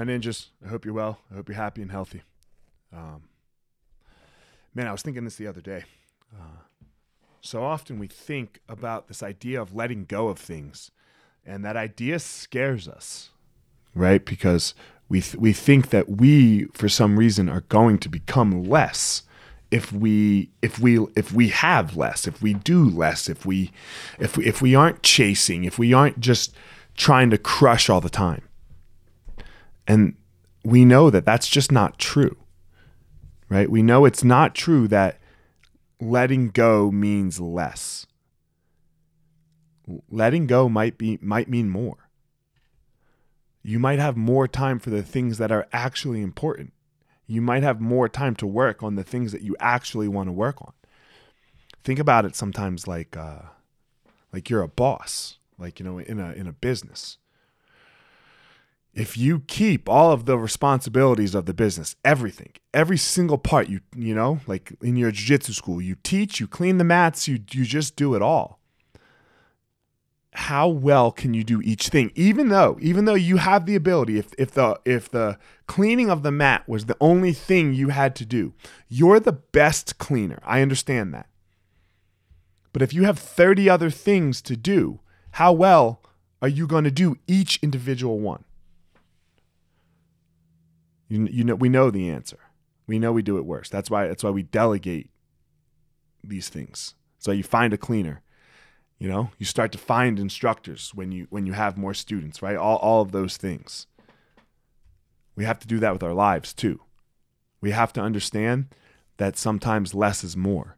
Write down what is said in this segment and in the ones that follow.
My ninjas, I hope you're well. I hope you're happy and healthy. Um, man, I was thinking this the other day. Uh, so often we think about this idea of letting go of things, and that idea scares us, right? Because we th- we think that we, for some reason, are going to become less if we if we if we have less, if we do less, if we if we, if we aren't chasing, if we aren't just trying to crush all the time. And we know that that's just not true. Right? We know it's not true that letting go means less. Letting go might be might mean more. You might have more time for the things that are actually important. You might have more time to work on the things that you actually want to work on. Think about it sometimes like uh, like you're a boss, like you know in a in a business if you keep all of the responsibilities of the business, everything, every single part, you you know, like in your jiu-jitsu school, you teach, you clean the mats, you you just do it all. How well can you do each thing? Even though, even though you have the ability, if if the if the cleaning of the mat was the only thing you had to do, you're the best cleaner. I understand that. But if you have 30 other things to do, how well are you going to do each individual one? You, you know we know the answer. We know we do it worse. That's why that's why we delegate these things. So you find a cleaner. You know, you start to find instructors when you when you have more students, right? All all of those things. We have to do that with our lives too. We have to understand that sometimes less is more.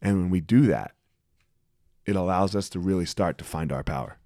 And when we do that, it allows us to really start to find our power.